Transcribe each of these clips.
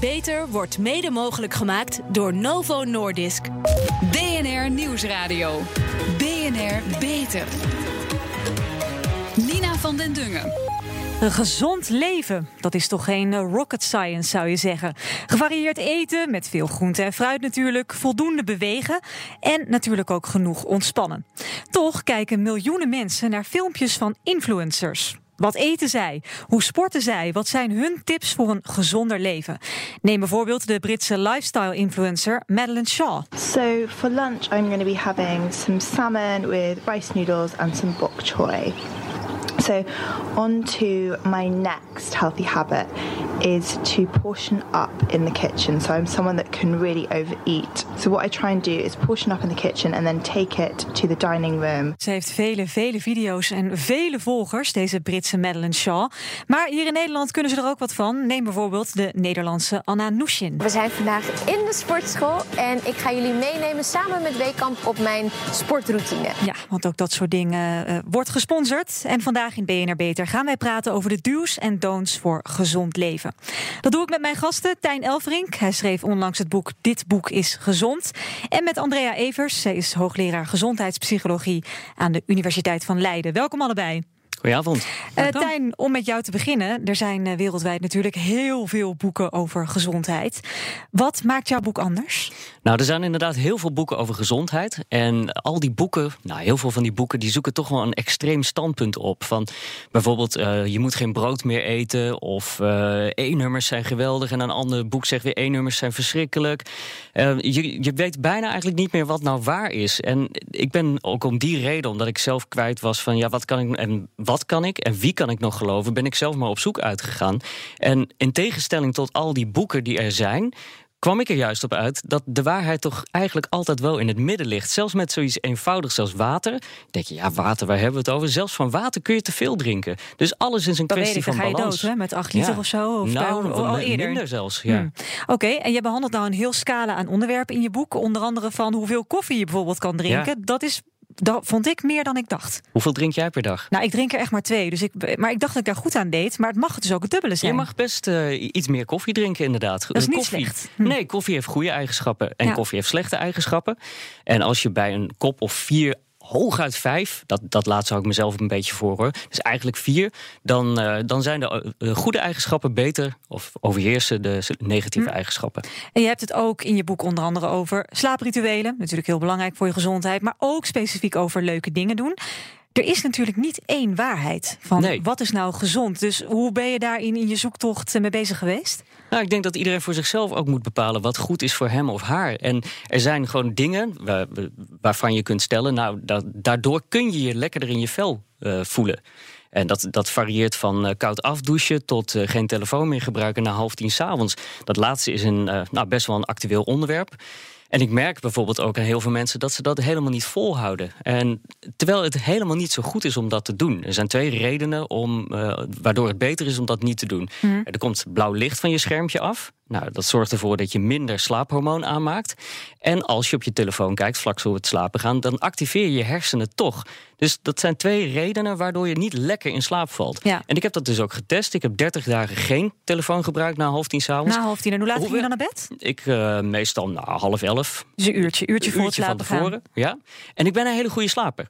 Beter wordt mede mogelijk gemaakt door Novo Nordisk. BNR Nieuwsradio. BNR Beter. Nina van den Dungen. Een gezond leven, dat is toch geen eh, rocket science zou je zeggen. Gevarieerd eten, met veel groente en fruit natuurlijk, voldoende bewegen en natuurlijk ook genoeg ontspannen. Toch kijken miljoenen mensen naar filmpjes van influencers. Wat eten zij? Hoe sporten zij? Wat zijn hun tips voor een gezonder leven? Neem bijvoorbeeld de Britse lifestyle-influencer Madeleine Shaw. So for lunch, I'm going to be having some salmon with rice noodles and some bok choy. So, on to my next healthy habit is to portion up in the kitchen. So, I'm someone that can really overeat. So, what I try and do is portion up in the kitchen and then take it to the dining room. Ze heeft vele, vele video's en vele volgers, deze Britse Madeleine Shaw. Maar hier in Nederland kunnen ze er ook wat van. Neem bijvoorbeeld de Nederlandse Anna Nushin. We zijn vandaag in de sportschool en ik ga jullie meenemen samen met Weekamp op mijn sportroutine. Ja, want ook dat soort dingen uh, wordt gesponsord. En vandaag in BNR Beter gaan wij praten over de do's en don'ts voor gezond leven. Dat doe ik met mijn gasten Tijn Elverink. Hij schreef onlangs het boek Dit boek is gezond. En met Andrea Evers. Zij is hoogleraar gezondheidspsychologie aan de Universiteit van Leiden. Welkom allebei. Goedenavond. Uh, Tijn, om met jou te beginnen. Er zijn uh, wereldwijd natuurlijk heel veel boeken over gezondheid. Wat maakt jouw boek anders? Nou, er zijn inderdaad heel veel boeken over gezondheid. En al die boeken, nou, heel veel van die boeken, die zoeken toch wel een extreem standpunt op. Van bijvoorbeeld, uh, je moet geen brood meer eten. Of E-nummers zijn geweldig. En een ander boek zegt weer E-nummers zijn verschrikkelijk. je, je weet bijna eigenlijk niet meer wat nou waar is. En ik ben ook om die reden, omdat ik zelf kwijt was van ja, wat kan ik en wat kan ik en wie kan ik nog geloven, ben ik zelf maar op zoek uitgegaan. En in tegenstelling tot al die boeken die er zijn, kwam ik er juist op uit dat de waarheid toch eigenlijk altijd wel in het midden ligt. Zelfs met zoiets eenvoudigs als water. Denk je, ja, water, waar hebben we het over? Zelfs van water kun je te veel drinken. Dus alles is een dat kwestie weet ik, van ga je balans. dood, hè? Met acht liter Ja. of zo? Of nou, daar- al eerder? minder zelfs, ja. Hmm. Oké, en je behandelt nou een heel scala aan onderwerpen in je boek. Onder andere van hoeveel koffie je bijvoorbeeld kan drinken. Dat is, dat vond ik meer dan ik dacht. Hoeveel drink jij per dag? Nou, ik drink er echt maar twee. Dus ik, maar ik dacht dat ik daar goed aan deed. Maar het mag dus ook het dubbele zijn. Je mag best eh, iets meer koffie drinken, inderdaad. Dat is niet koffie, slecht. Hm. Nee, koffie heeft goede eigenschappen en Ja. koffie heeft slechte eigenschappen. En als je bij een kop of vier, hooguit vijf, dat, dat laat zou ik mezelf een beetje voor hoor. Dus eigenlijk vier, dan, eh, dan zijn de eh, goede eigenschappen beter of overheersen de negatieve Hm. eigenschappen. En je hebt het ook in je boek onder andere over slaaprituelen. Natuurlijk heel belangrijk voor je gezondheid. Maar ook specifiek over leuke dingen doen. Er is natuurlijk niet één waarheid van Nee. wat is nou gezond. Dus hoe ben je daarin in je zoektocht eh, mee bezig geweest? Nou, ik denk dat iedereen voor zichzelf ook moet bepalen wat goed is voor hem of haar. En er zijn gewoon dingen wa- waarvan je kunt stellen, nou, da- daardoor kun je je lekkerder in je vel eh, voelen. En dat, dat varieert van eh, koud afdouchen tot geen telefoon meer gebruiken na half tien s'avonds. Dat laatste is een, nou, best wel een actueel onderwerp. En ik merk bijvoorbeeld ook aan heel veel mensen dat ze dat helemaal niet volhouden. En terwijl het helemaal niet zo goed is om dat te doen. Er zijn twee redenen om, eh, waardoor het beter is om dat niet te doen. Er komt blauw licht van je schermpje af. Nou, dat zorgt ervoor dat je minder slaaphormoon aanmaakt. En als je op je telefoon kijkt, vlak voor het slapen gaan, dan activeer je je hersenen toch. Dus dat zijn twee redenen waardoor je niet lekker in slaap valt. Ja. En ik heb dat dus ook getest. Ik heb 30 dagen geen telefoon gebruikt na half tien s'avonds. Na half tien. En hoe laat ging je dan naar bed? Ik eh, meestal na half elf. Dus een uurtje, uurtje voor het van gaan. tevoren. Ja. En ik ben een hele goede slaper.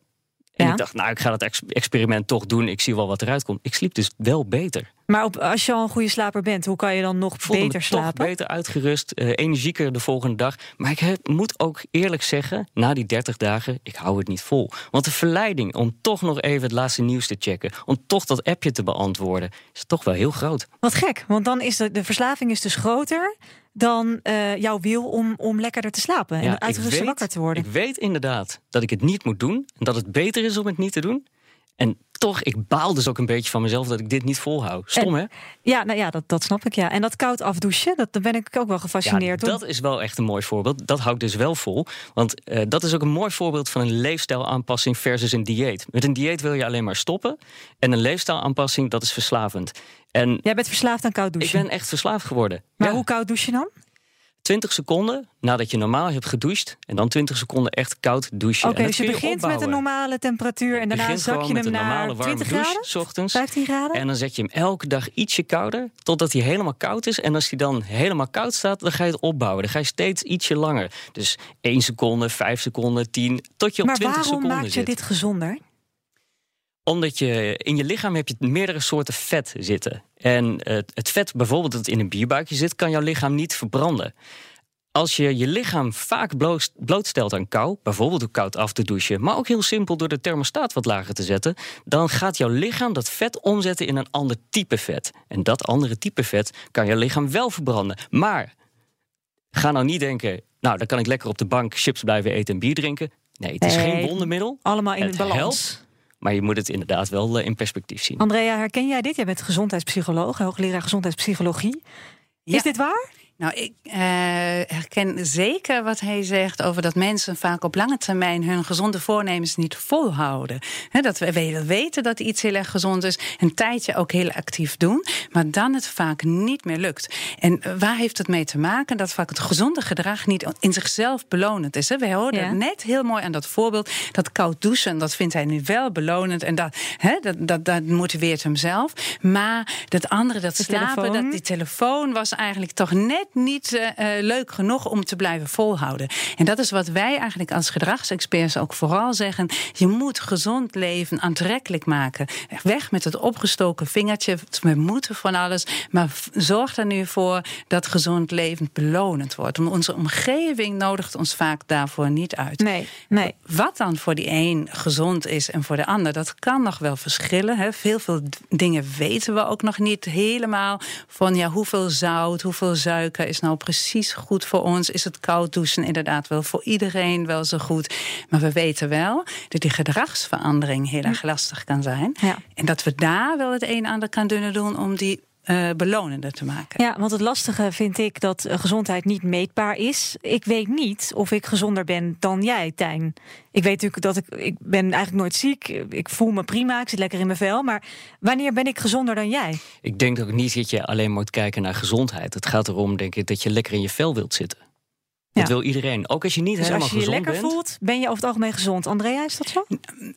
En Ja. ik dacht, nou, ik ga dat ex- experiment toch doen. Ik zie wel wat eruit komt. Ik sliep dus wel beter. Maar op, als je al een goede slaper bent, hoe kan je dan nog voelde beter me toch slapen? beter uitgerust, eh, energieker de volgende dag. Maar ik heb- moet ook eerlijk zeggen, na die 30 dagen, ik hou het niet vol. Want de verleiding om toch nog even het laatste nieuws te checken, om toch dat appje te beantwoorden, is toch wel heel groot. Wat gek, want dan is de, de verslaving is dus groter dan eh, jouw wil om, om lekkerder te slapen en uitgerust wakker te worden. Ik weet inderdaad dat ik het niet moet doen en dat het beter is om het niet te doen. En toch, ik baal dus ook een beetje van mezelf dat ik dit niet volhoud. Stom, hè? Ja, nou ja, dat, dat snap ik ja. En dat koud afdouchen, dat, daar ben ik ook wel gefascineerd Ja, dat is wel echt een mooi voorbeeld. Dat hou ik dus wel vol. Want eh, dat is ook een mooi voorbeeld van een leefstijlaanpassing versus een dieet. Met een dieet wil je alleen maar stoppen. En een leefstijlaanpassing, dat is verslavend. En Jij bent verslaafd aan koud ik douchen. ben echt verslaafd geworden. Maar Ja. hoe koud douche je dan? 20 seconden nadat je normaal hebt gedoucht. En dan 20 seconden echt koud douchen. Oké, dus je begint met een normale temperatuur en daarna zak je hem naar 20 graden? Ochtends. 15 graden? En dan zet je hem elke dag ietsje kouder, totdat hij helemaal koud is. En als hij dan helemaal koud staat, dan ga je het opbouwen. Dan ga je steeds ietsje langer. Dus 1 seconde, 5 seconden, 10, tot je op maar 20 seconden waarom maak je zit. dit gezonder? Omdat je in je lichaam heb je meerdere soorten vet zitten. En eh, het vet bijvoorbeeld dat in een bierbuikje zit, kan jouw lichaam niet verbranden. Als je je lichaam vaak bloot- blootstelt aan kou, bijvoorbeeld door koud af te douchen, maar ook heel simpel door de thermostaat wat lager te zetten, dan gaat jouw lichaam dat vet omzetten in een ander type vet. En dat andere type vet kan jouw lichaam wel verbranden. Maar ga nou niet denken, nou dan kan ik lekker op de bank chips blijven eten en bier drinken. Nee, het is geen wondermiddel. Allemaal in Het balans. helpt. Maar je moet het inderdaad wel eh, in perspectief zien. Andrea, herken jij dit? Jij bent gezondheidspsycholoog, hoogleraar gezondheidspsychologie. Ja. Is dit waar? Nou, ik eh, herken zeker wat hij zegt over dat mensen vaak op lange termijn hun gezonde voornemens niet volhouden. He, dat we we weten dat iets heel erg gezond is, een tijdje ook heel actief doen, maar dan het vaak niet meer lukt. En eh, waar heeft het mee te maken? Dat vaak het gezonde gedrag niet in zichzelf belonend is. We hoorden Ja. net heel mooi aan dat voorbeeld dat koud douchen, dat vindt hij nu wel belonend en dat, hè, dat, dat, dat motiveert hem zelf. Maar dat andere, dat De slapen, telefoon. dat die telefoon was eigenlijk toch net niet eh, eh, leuk genoeg om te blijven volhouden. En dat is wat wij eigenlijk als gedragsexperts ook vooral zeggen. Je moet gezond leven aantrekkelijk maken. Weg met het opgestoken vingertje. We moeten van alles. Maar zorg er nu voor dat gezond leven belonend wordt. Want Onze omgeving nodigt ons vaak daarvoor niet uit. Nee, nee. Wat dan voor die een gezond is en voor de ander, dat kan nog wel verschillen. Hè. Veel, veel dingen weten we ook nog niet helemaal. Van ja, hoeveel zout, hoeveel suiker is nou precies goed voor ons? Is het koud douchen inderdaad wel voor iedereen wel zo goed? Maar we weten wel dat die gedragsverandering heel erg lastig kan zijn. Ja. En dat we daar wel het een en ander kan kunnen doen om die eh, belonender te maken. Ja, want het lastige vind ik dat eh, gezondheid niet meetbaar is. Ik weet niet of ik gezonder ben dan jij, Tijn. Ik weet natuurlijk dat ik, ik ben eigenlijk nooit ziek. Ik voel me prima, ik zit lekker in mijn vel. Maar wanneer ben ik gezonder dan jij? Ik denk ook niet dat je alleen moet kijken naar gezondheid. Het gaat erom, denk ik, dat je lekker in je vel wilt zitten. Dat wil iedereen. Ook als je niet Dus helemaal als je je gezond lekker bent. voelt, ben je over het algemeen gezond. Andrea, is dat zo?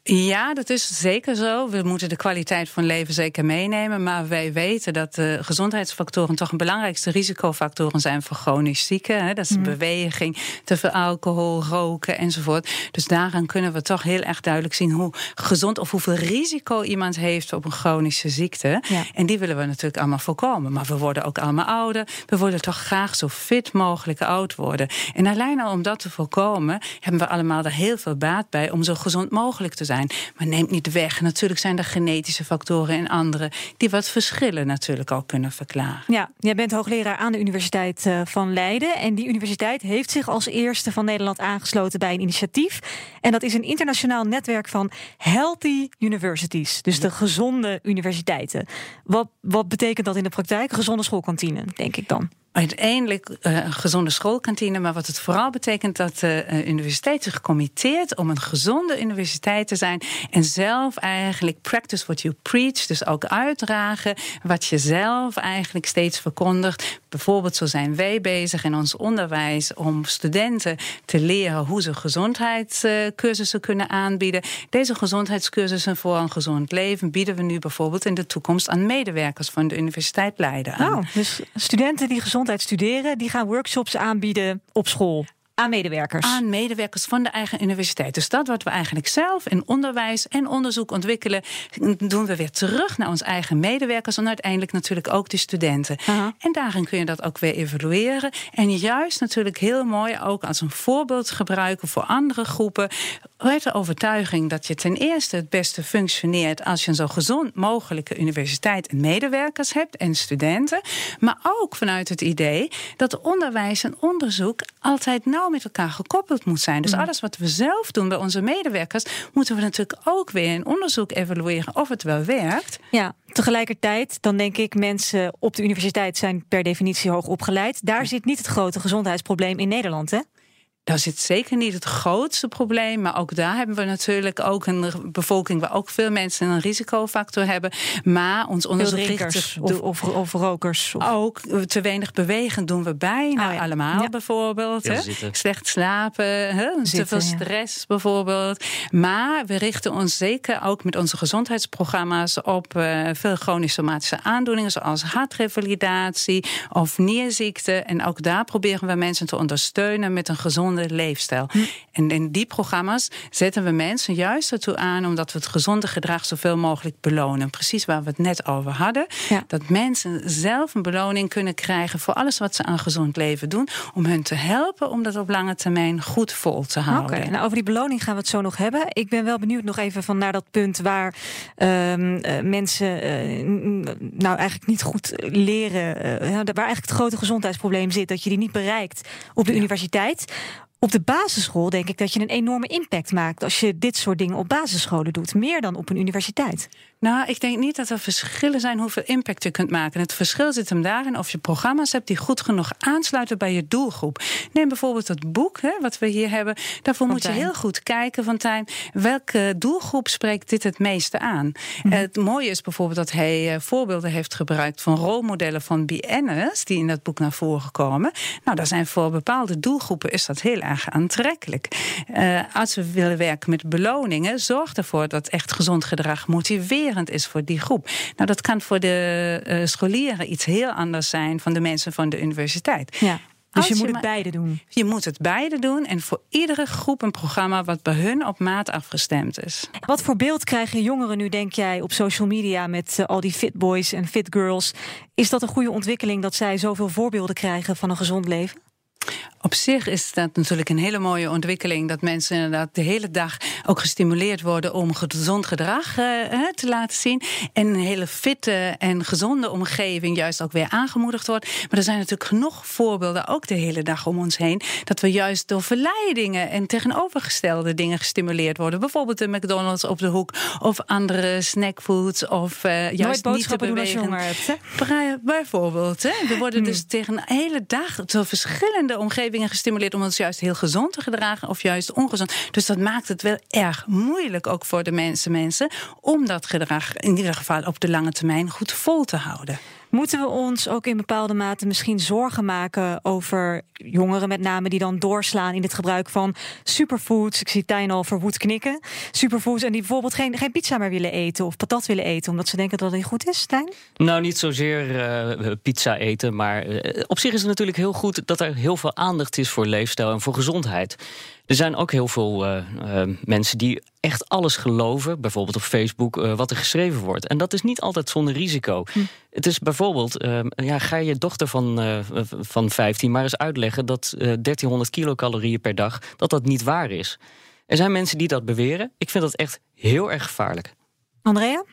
Ja, dat is zeker zo. We moeten de kwaliteit van leven zeker meenemen. Maar wij weten dat de gezondheidsfactoren toch een belangrijkste risicofactoren zijn voor chronisch zieken. Hè. Dat is beweging, te veel alcohol, roken enzovoort. Dus daaraan kunnen we toch heel erg duidelijk zien hoe gezond of hoeveel risico iemand heeft op een chronische ziekte. Ja. En die willen we natuurlijk allemaal voorkomen. Maar we worden ook allemaal ouder. We willen toch graag zo fit mogelijk oud worden. En alleen al om dat te voorkomen, hebben we allemaal er heel veel baat bij om zo gezond mogelijk te zijn. Maar neemt niet weg. Natuurlijk zijn er genetische factoren en andere die wat verschillen natuurlijk ook kunnen verklaren. Ja, jij bent hoogleraar aan de Universiteit eh, van Leiden. En die universiteit heeft zich als eerste van Nederland aangesloten bij een initiatief. En dat is een internationaal netwerk van Healthy Universities. Dus de gezonde universiteiten. Wat, wat betekent dat in de praktijk? Gezonde schoolkantine, denk ik dan. Uiteindelijk eh, een gezonde schoolkantine, maar wat het vooral betekent dat de eh, universiteit zich committeert om een gezonde universiteit te zijn en zelf eigenlijk practice what you preach, dus ook uitdragen wat je zelf eigenlijk steeds verkondigt. Bijvoorbeeld zo zijn wij bezig in ons onderwijs om studenten te leren hoe ze gezondheidscursussen kunnen aanbieden. Deze gezondheidscursussen voor een gezond leven bieden we nu bijvoorbeeld in de toekomst aan medewerkers van de Universiteit Leiden aan. Nou, dus studenten die gezondheid studeren, die gaan workshops aanbieden op school aan medewerkers. aan medewerkers van de eigen universiteit. Dus dat wat we eigenlijk zelf in onderwijs en onderzoek ontwikkelen, doen we weer terug naar onze eigen medewerkers en uiteindelijk natuurlijk ook de studenten. En daarin kun je dat ook weer evalueren. En juist natuurlijk heel mooi ook als een voorbeeld gebruiken voor andere groepen. Uit de overtuiging dat je ten eerste het beste functioneert als je een zo gezond mogelijke universiteit en medewerkers hebt en studenten. Maar ook vanuit het idee dat onderwijs en onderzoek altijd nauw met elkaar gekoppeld moet zijn. Dus alles wat we zelf doen bij onze medewerkers, moeten we natuurlijk ook weer in onderzoek evalueren of het wel werkt. Ja, tegelijkertijd, dan denk ik, mensen op de universiteit zijn per definitie hoog opgeleid. Daar zit niet het grote gezondheidsprobleem in Nederland, hè? Daar zit zeker niet het grootste probleem. Maar ook daar hebben we natuurlijk ook een bevolking waar ook veel mensen een risicofactor hebben. Maar ons onderzoek richt zich of, of, of, rokers. Of... Ook te weinig bewegen doen we bijna oh, ja. allemaal ja. bijvoorbeeld. Hè? Slecht slapen, hè? Zitten, te veel stress ja. bijvoorbeeld. Maar we richten ons zeker ook met onze gezondheidsprogramma's op uh, veel chronische somatische aandoeningen, zoals hartrevalidatie of nierziekte. En ook daar proberen we mensen te ondersteunen met een gezonde leefstijl. Hm. En in die programma's zetten we mensen juist ertoe aan, omdat we het gezonde gedrag zoveel mogelijk belonen. Precies waar we het net over hadden. Dat mensen zelf een beloning kunnen krijgen voor alles wat ze aan gezond leven doen. Om hun te helpen om dat op lange termijn goed vol te houden. Oké, nou over die beloning gaan we het zo nog hebben. Ik ben wel benieuwd nog even van naar dat punt waar ehm, eh, mensen uh, nou eigenlijk niet goed leren. Uh, waar eigenlijk het grote gezondheidsprobleem zit. Dat je die niet bereikt op de universiteit. Op de basisschool denk ik dat je een enorme impact maakt als je dit soort dingen op basisscholen doet, meer dan op een universiteit. Nou, ik denk niet dat er verschillen zijn hoeveel impact je kunt maken. Het verschil zit hem daarin of je programma's hebt die goed genoeg aansluiten bij je doelgroep. Neem bijvoorbeeld het boek hè, wat we hier hebben. Daarvoor moet je heel goed kijken, van Tijn, welke doelgroep spreekt dit het meeste aan? Mhm. Het mooie is bijvoorbeeld dat hij uh, voorbeelden heeft gebruikt van rolmodellen van BN'ers die in dat boek naar voren komen. Nou, daar zijn voor bepaalde doelgroepen is dat heel erg aantrekkelijk. Uh, als we willen werken met beloningen, zorg ervoor dat echt gezond gedrag motiveert is voor die groep. Nou, dat kan voor de uh, scholieren iets heel anders zijn van de mensen van de universiteit. Ja. Dus je, je moet het beide doen. Je moet het beide doen en voor iedere groep een programma wat bij hun op maat afgestemd is. Wat voor beeld krijgen jongeren nu, denk jij, op social media met uh, al die fit boys en fit girls? Is dat een goede ontwikkeling dat zij zoveel voorbeelden krijgen van een gezond leven? Op zich is dat natuurlijk een hele mooie ontwikkeling. Dat mensen inderdaad de hele dag ook gestimuleerd worden om gezond gedrag uh, te laten zien. En een hele fitte en gezonde omgeving juist ook weer aangemoedigd wordt. Maar er zijn natuurlijk genoeg voorbeelden, ook de hele dag om ons heen. Dat we juist door verleidingen en tegenovergestelde dingen gestimuleerd worden. Bijvoorbeeld de McDonald's op de hoek of andere snackfoods. Of uh, juist Nooit niet te bewegen. Doen als je hebt, Bijvoorbeeld. Hè? We worden dus tegen een hele dag door verschillende omgevingen gestimuleerd om ons juist heel gezond te gedragen of juist ongezond. Dus dat maakt het wel erg moeilijk ook voor de mensen, mensen om dat gedrag in ieder geval op de lange termijn goed vol te houden. Moeten we ons ook in bepaalde mate misschien zorgen maken over jongeren met name die dan doorslaan in het gebruik van superfoods? Ik zie Tijn al verwoed knikken. Superfoods en die bijvoorbeeld geen, geen pizza meer willen eten of patat willen eten omdat ze denken dat het niet goed is, Tijn? Nou, niet zozeer uh, pizza eten, maar uh, op zich is het natuurlijk heel goed dat er heel veel aandacht is voor leefstijl en voor gezondheid. Er zijn ook heel veel uh, mensen die echt alles geloven, bijvoorbeeld op Facebook, uh, wat er geschreven wordt. En dat is niet altijd zonder risico. Hm. Het is bijvoorbeeld, ja, ga je dochter van, van 15 maar eens uitleggen dat 1300 kilocalorieën per dag, dat dat niet waar is. Er zijn mensen die dat beweren. Ik vind dat echt heel erg gevaarlijk. Andrea?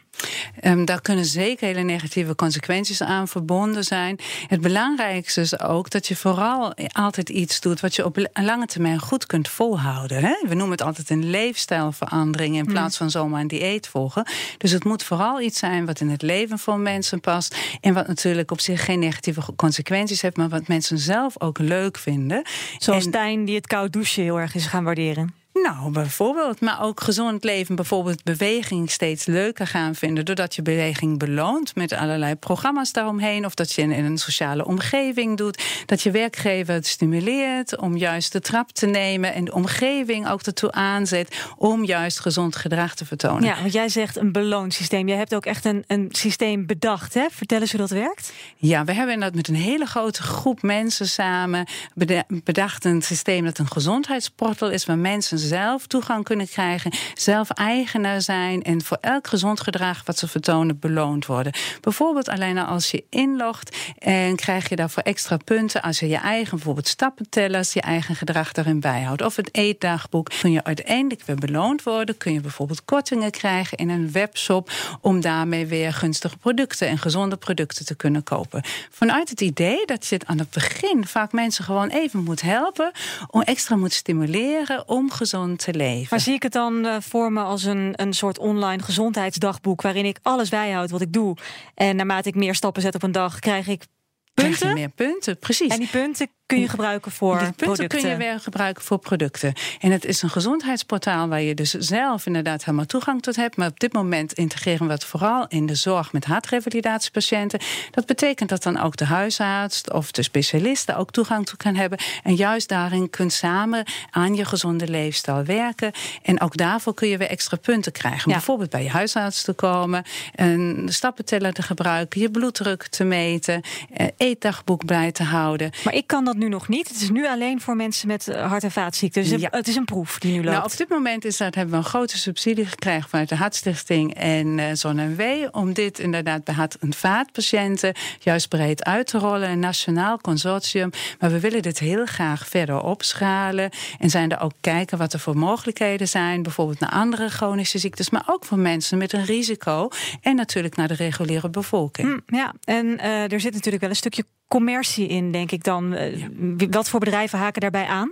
Um, daar kunnen zeker hele negatieve consequenties aan verbonden zijn. Het belangrijkste is ook dat je vooral altijd iets doet wat je op lange termijn goed kunt volhouden. Hè? We noemen het altijd een leefstijlverandering in plaats van zomaar een dieet volgen. Dus het moet vooral iets zijn wat in het leven van mensen past. En wat natuurlijk op zich geen negatieve consequenties heeft, maar wat mensen zelf ook leuk vinden. Zoals en, Tijn die het koud douchen heel erg is gaan waarderen. Nou, bijvoorbeeld. Maar ook gezond leven, bijvoorbeeld beweging steeds leuker gaan vinden. Doordat je beweging beloont met allerlei programma's daaromheen. Of dat je in een sociale omgeving doet. Dat je werkgever het stimuleert om juist de trap te nemen. En de omgeving ook ertoe aanzet om juist gezond gedrag te vertonen. Ja, want jij zegt een beloonsysteem. Jij hebt ook echt een, een systeem bedacht. Hè? Vertel eens hoe dat werkt. Ja, we hebben dat met een hele grote groep mensen samen bedacht. Een systeem dat een gezondheidsportal is waar mensen zelf toegang kunnen krijgen, zelf eigenaar zijn en voor elk gezond gedrag wat ze vertonen beloond worden. Bijvoorbeeld alleen als je inlogt en krijg je daarvoor extra punten als je je eigen bijvoorbeeld stappentellers, je eigen gedrag daarin bijhoudt. Of het eetdagboek. Kun je uiteindelijk weer beloond worden, kun je bijvoorbeeld kortingen krijgen in een webshop om daarmee weer gunstige producten en gezonde producten te kunnen kopen. Vanuit het idee dat je het aan het begin vaak mensen gewoon even moet helpen, om extra moet stimuleren om gezond te leven. Maar zie ik het dan uh, voor me als een, een soort online gezondheidsdagboek... waarin ik alles bijhoud wat ik doe. En naarmate ik meer stappen zet op een dag, krijg ik punten? Krijg je meer punten, precies. En die punten kun je gebruiken voor punten producten. kun je weer gebruiken voor producten. En het is een gezondheidsportaal waar je dus zelf inderdaad helemaal toegang tot hebt. Maar op dit moment integreren we het vooral in de zorg met hartrevalidatiepatiënten. Dat betekent dat dan ook de huisarts of de specialisten ook toegang toe kan hebben. En juist daarin kunt samen aan je gezonde leefstijl werken. En ook daarvoor kun je weer extra punten krijgen. Ja. Bijvoorbeeld bij je huisarts te komen, een stappenteller te gebruiken, je bloeddruk te meten, eh, eetdagboek bij te houden. Maar ik kan dat nu nog niet. Het is nu alleen voor mensen met eh, hart- en vaatziekten. Dus Ja. het is een proef die nu loopt. Nou, op dit moment is dat, hebben we een grote subsidie gekregen vanuit de Hartstichting en eh ZonMW. Om dit inderdaad bij hart- en vaatpatiënten juist breed uit te rollen. Een nationaal consortium. Maar we willen dit heel graag verder opschalen. En zijn er ook kijken wat er voor mogelijkheden zijn. Bijvoorbeeld naar andere chronische ziektes. Maar ook voor mensen met een risico. En natuurlijk naar de reguliere bevolking. Hm, ja, en eh, er zit natuurlijk wel een stukje commercie in, denk ik dan. Eh, Wat voor bedrijven haken daarbij aan?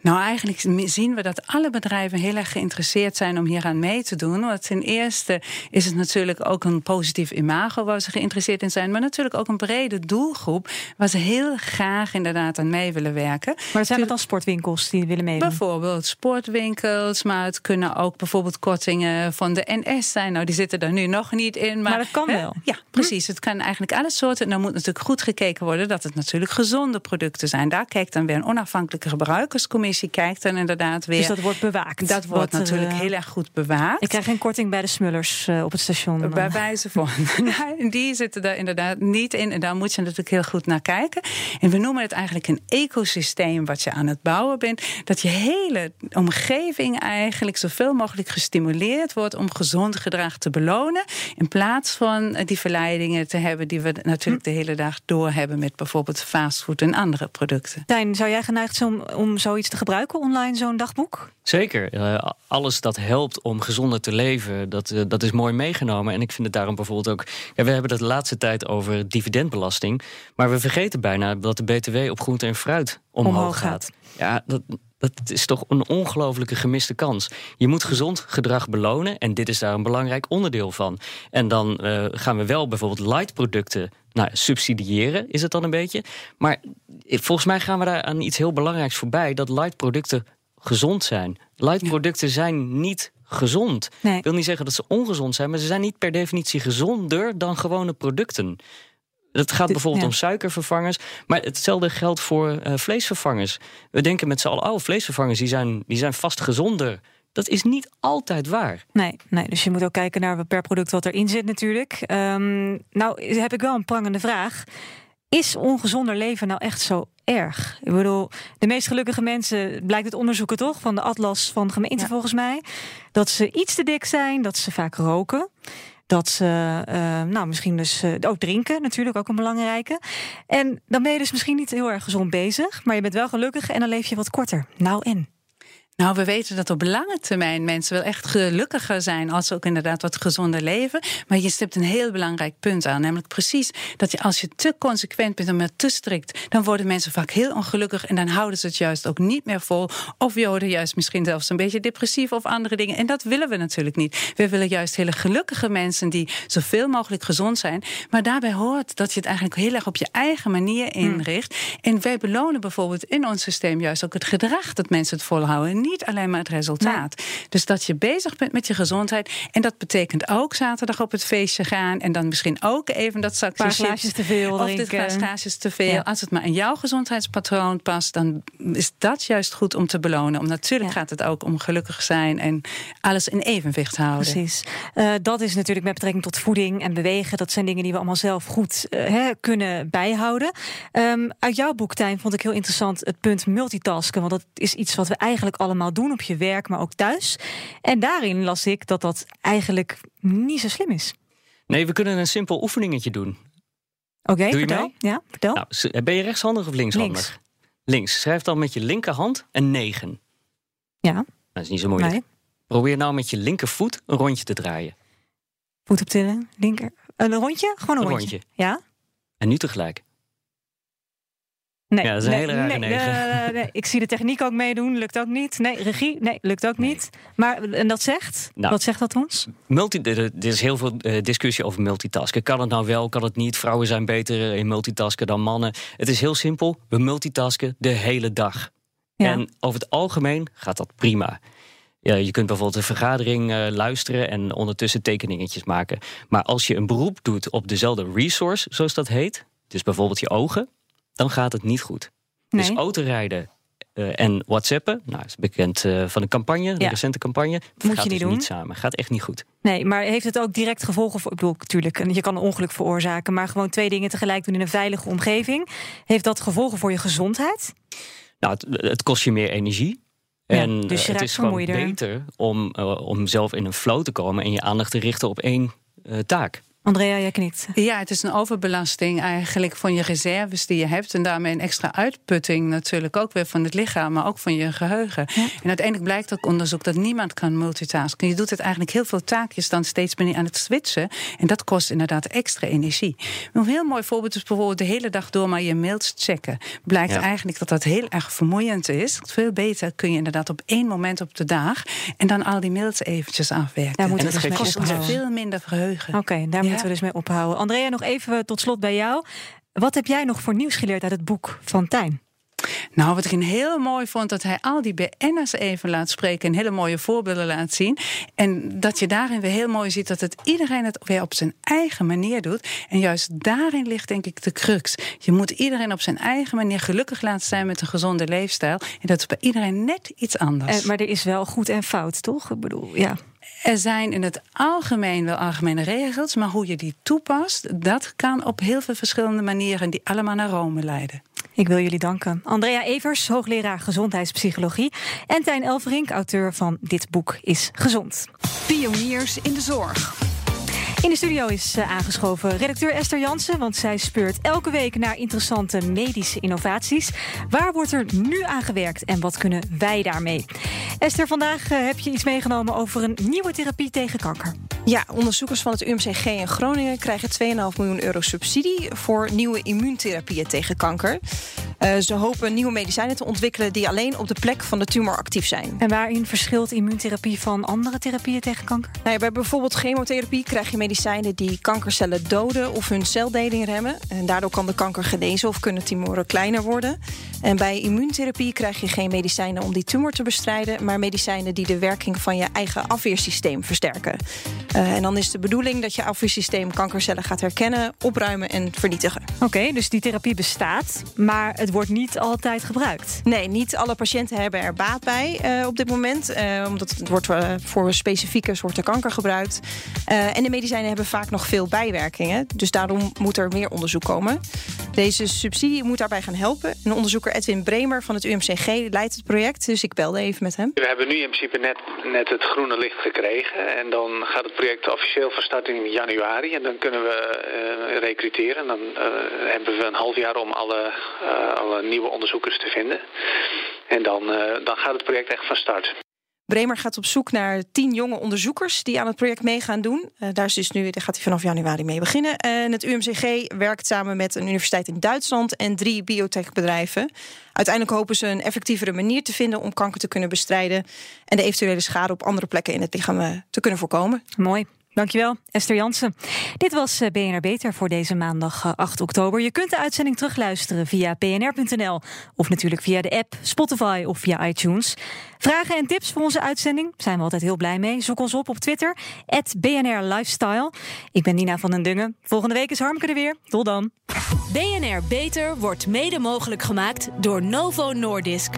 Nou, eigenlijk zien we dat alle bedrijven heel erg geïnteresseerd zijn om hieraan mee te doen. Want ten eerste is het natuurlijk ook een positief imago waar ze geïnteresseerd in zijn. Maar natuurlijk ook een brede doelgroep waar ze heel graag inderdaad aan mee willen werken. Maar zijn het dan sportwinkels die willen meedoen? Bijvoorbeeld sportwinkels, maar het kunnen ook bijvoorbeeld kortingen van de NS zijn. Nou, die zitten er nu nog niet in. Maar, Maar dat kan hè, wel. Ja, precies. Het kan eigenlijk alle soorten. En dan moet natuurlijk goed gekeken worden dat het natuurlijk gezonde producten zijn. Daar kijkt dan weer een onafhankelijke gebruikerscommissie. Kijkt dan inderdaad weer. Dus dat wordt bewaakt. Dat wordt Wat natuurlijk eh, heel erg goed bewaakt. Ik krijg geen korting bij de smullers eh, op het station. Bij wijze van. Nee, die zitten daar inderdaad niet in. En daar moet je natuurlijk heel goed naar kijken. En we noemen het eigenlijk een ecosysteem wat je aan het bouwen bent. Dat je hele omgeving eigenlijk zoveel mogelijk gestimuleerd wordt om gezond gedrag te belonen. In plaats van eh, die verleidingen te hebben die we natuurlijk de hele dag door hebben met bijvoorbeeld fastfood en andere producten. Tijn, zou jij geneigd zijn om, om zoiets te gebruiken online, zo'n dagboek? Zeker. Eh, alles dat helpt om gezonder te leven, dat, eh, dat is mooi meegenomen. En ik vind het daarom bijvoorbeeld ook. Ja, we hebben het de laatste tijd over dividendbelasting. Maar we vergeten bijna dat de BTW op groente en fruit omhoog, Omhoog gaat. gaat. Ja, dat, dat is toch een ongelofelijke gemiste kans. Je moet gezond gedrag belonen. En dit is daar een belangrijk onderdeel van. En dan eh, gaan we wel bijvoorbeeld light producten nou, subsidiëren, is het dan een beetje. Maar eh, volgens mij gaan we daar aan iets heel belangrijks voorbij: dat light producten gezond zijn. Light producten zijn niet gezond. Nee. Ik wil niet zeggen dat ze ongezond zijn, maar ze zijn niet per definitie gezonder dan gewone producten. Het gaat bijvoorbeeld ja. om suikervervangers, maar hetzelfde geldt voor eh, vleesvervangers. We denken met z'n allen, oh, vleesvervangers die zijn, die zijn vast gezonder. Dat is niet altijd waar. Nee, nee, dus je moet ook kijken naar per product wat erin zit natuurlijk. Ehm, nou heb ik wel een prangende vraag. Is ongezonder leven nou echt zo erg? Ik bedoel, de meest gelukkige mensen, blijkt het onderzoeken toch, van de atlas van gemeenten Ja. volgens mij, dat ze iets te dik zijn, dat ze vaak roken. Dat ze, eh, nou, misschien dus eh, ook drinken, natuurlijk ook een belangrijke. En dan ben je dus misschien niet heel erg gezond bezig, maar je bent wel gelukkig en dan leef je wat korter. Nou en? Nou, we weten dat op lange termijn mensen wel echt gelukkiger zijn als ze ook inderdaad wat gezonder leven. Maar je stipt een heel belangrijk punt aan, namelijk precies dat je als je te consequent bent en maar te strikt, dan worden mensen vaak heel ongelukkig en dan houden ze het juist ook niet meer vol. Of worden juist misschien zelfs een beetje depressief of andere dingen. En dat willen we natuurlijk niet. We willen juist hele gelukkige mensen die zoveel mogelijk gezond zijn. Maar daarbij hoort dat je het eigenlijk heel erg op je eigen manier inricht. En wij belonen bijvoorbeeld in ons systeem juist ook het gedrag dat mensen het volhouden. Niet alleen maar het resultaat. Dus dat je bezig bent met je gezondheid. En dat betekent ook zaterdag op het feestje gaan. En dan misschien ook even dat zakje Paar chips. glaasjes te veel Of dit drinken. paar glaasjes te veel. Ja. Als het maar in jouw gezondheidspatroon past, dan is dat juist goed om te belonen. Om natuurlijk Ja. gaat het ook om gelukkig zijn en alles in evenwicht houden. Precies. Eh, dat is natuurlijk met betrekking tot voeding en bewegen. Dat zijn dingen die we allemaal zelf goed eh, kunnen bijhouden. Ehm, uit jouw boek, Tijn, vond ik heel interessant het punt multitasken. Want dat is iets wat we eigenlijk allemaal doen op je werk, maar ook thuis. En daarin las ik dat dat eigenlijk niet zo slim is. Nee, we kunnen een simpel oefeningetje doen. Oké, vertel. mee? Ja, vertel. Nou, ben je rechtshandig of linkshandig? Links. Links. Schrijf dan met je linkerhand een 9. ja, Dat is niet zo moeilijk. nee. Probeer nou met je linkervoet een rondje te draaien. Voet optillen, linker. Een rondje? Gewoon een, Een rondje. rondje. Ja? En nu tegelijk. Nee, Ja, dat is een nee, hele rare nee, negen. nee, nee. Ik zie de techniek ook meedoen, lukt ook niet. Nee, regie, nee, lukt ook niet. Maar en dat zegt? Nou. Wat zegt dat ons? Multi, er is heel veel eh, discussie over multitasken. Kan het nou wel, kan het niet? Vrouwen zijn beter in multitasken dan mannen. Het is heel simpel. We multitasken de hele dag. Ja. En over het algemeen gaat dat prima. Ja, je kunt bijvoorbeeld een vergadering eh, luisteren en ondertussen tekeningetjes maken. Maar als je een beroep doet op dezelfde resource, zoals dat heet, dus bijvoorbeeld je ogen, dan gaat het niet goed. Nee. Dus autorijden eh, en WhatsAppen, nou, dat is bekend eh, van een campagne, Ja. een recente campagne, je gaat niet dus doen. niet samen. Gaat echt niet goed. Nee, maar heeft het ook direct gevolgen voor... Ik bedoel, natuurlijk, je kan een ongeluk veroorzaken... maar gewoon twee dingen tegelijk doen in een veilige omgeving. Heeft dat gevolgen voor je gezondheid? Nou, het, het kost je meer energie. Ja, en dus je eh, het is gewoon beter om, om zelf in een flow te komen en je aandacht te richten op één taak. Andrea, jij knikt. Ja, het is een overbelasting eigenlijk van je reserves die je hebt. En daarmee een extra uitputting natuurlijk ook weer van het lichaam, maar ook van je geheugen. En uiteindelijk blijkt ook onderzoek dat niemand kan multitasken. Je doet het eigenlijk heel veel taakjes dan steeds je aan het switchen. En dat kost inderdaad extra energie. Een heel mooi voorbeeld is bijvoorbeeld de hele dag door maar je mails checken. Blijkt Ja. eigenlijk dat dat heel erg vermoeiend is. Veel beter kun je inderdaad op één moment op de dag en dan al die mails eventjes afwerken. En het dus kost veel minder geheugen. Oké, daar Ja. Moeten we dus mee ophouden. Andrea, nog even tot slot bij jou. Wat heb jij nog voor nieuws geleerd uit het boek van Tijn? Nou, wat ik een heel mooi vond, dat hij al die BN'ers even laat spreken en hele mooie voorbeelden laat zien. En dat je daarin weer heel mooi ziet dat het iedereen het weer op zijn eigen manier doet. En juist daarin ligt denk ik de crux. Je moet iedereen op zijn eigen manier gelukkig laten zijn met een gezonde leefstijl. En dat is bij iedereen net iets anders. Eh, maar er is wel goed en fout, toch? Ik bedoel, ja. Er zijn in het algemeen wel algemene regels, maar hoe je die toepast, dat kan op heel veel verschillende manieren die allemaal naar Rome leiden. Ik wil jullie danken. Andrea Evers, hoogleraar gezondheidspsychologie. En Tijn Elverink, auteur van Dit boek is gezond. Pioniers in de zorg. In de studio is eh, aangeschoven redacteur Esther Jansen, want zij speurt elke week naar interessante medische innovaties. Waar wordt er nu aan gewerkt en wat kunnen wij daarmee? Esther, vandaag eh, heb je iets meegenomen over een nieuwe therapie tegen kanker. Ja, onderzoekers van het UMCG in Groningen krijgen 2,5 miljoen euro subsidie voor nieuwe immuuntherapieën tegen kanker. Eh, ze hopen nieuwe medicijnen te ontwikkelen die alleen op de plek van de tumor actief zijn. En waarin verschilt immuuntherapie van andere therapieën tegen kanker? Nou ja, bij bijvoorbeeld chemotherapie krijg je medicijnen die kankercellen doden of hun celdeling remmen. En daardoor kan de kanker genezen of kunnen tumoren kleiner worden. En bij immuuntherapie krijg je geen medicijnen om die tumor te bestrijden, maar medicijnen die de werking van je eigen afweersysteem versterken. Eh, en dan is de bedoeling dat je afweersysteem kankercellen gaat herkennen, opruimen en vernietigen. Oké, dus die therapie bestaat, maar het wordt niet altijd gebruikt. Nee, niet alle patiënten hebben er baat bij eh, op dit moment. eh, omdat het wordt voor specifieke soorten kanker gebruikt. Eh, en de medicijnen hebben vaak nog veel bijwerkingen. Dus daarom moet er meer onderzoek komen. Deze subsidie moet daarbij gaan helpen. En onderzoeker Edwin Bremer van het UMCG leidt het project. Dus ik belde even met hem. We hebben nu in principe net, net het groene licht gekregen. En dan gaat het project officieel van start in januari. En dan kunnen we eh, recruteren. Dan eh, hebben we een half jaar om alle, eh, alle nieuwe onderzoekers te vinden. En dan, dan gaat het project echt van start. Bremer gaat op zoek naar tien jonge onderzoekers die aan het project mee gaan doen. Eh, daar, is dus nu, daar gaat hij vanaf januari mee beginnen. En het UMCG werkt samen met een universiteit in Duitsland en drie biotechbedrijven. Uiteindelijk hopen ze een effectievere manier te vinden om kanker te kunnen bestrijden en de eventuele schade op andere plekken in het lichaam eh, te kunnen voorkomen. Mooi. Dankjewel, Esther Jansen. Dit was eh, BNR Beter voor deze maandag eh, 8 oktober. Je kunt de uitzending terugluisteren via bnr.nl of natuurlijk via de app, Spotify of via iTunes. Vragen en tips voor onze uitzending zijn we altijd heel blij mee. Zoek ons op op Twitter, BNR Lifestyle. Ik ben Nina van den Dungen. Volgende week is Harmke er weer. Tot dan. BNR Beter wordt mede mogelijk gemaakt door Novo Nordisk.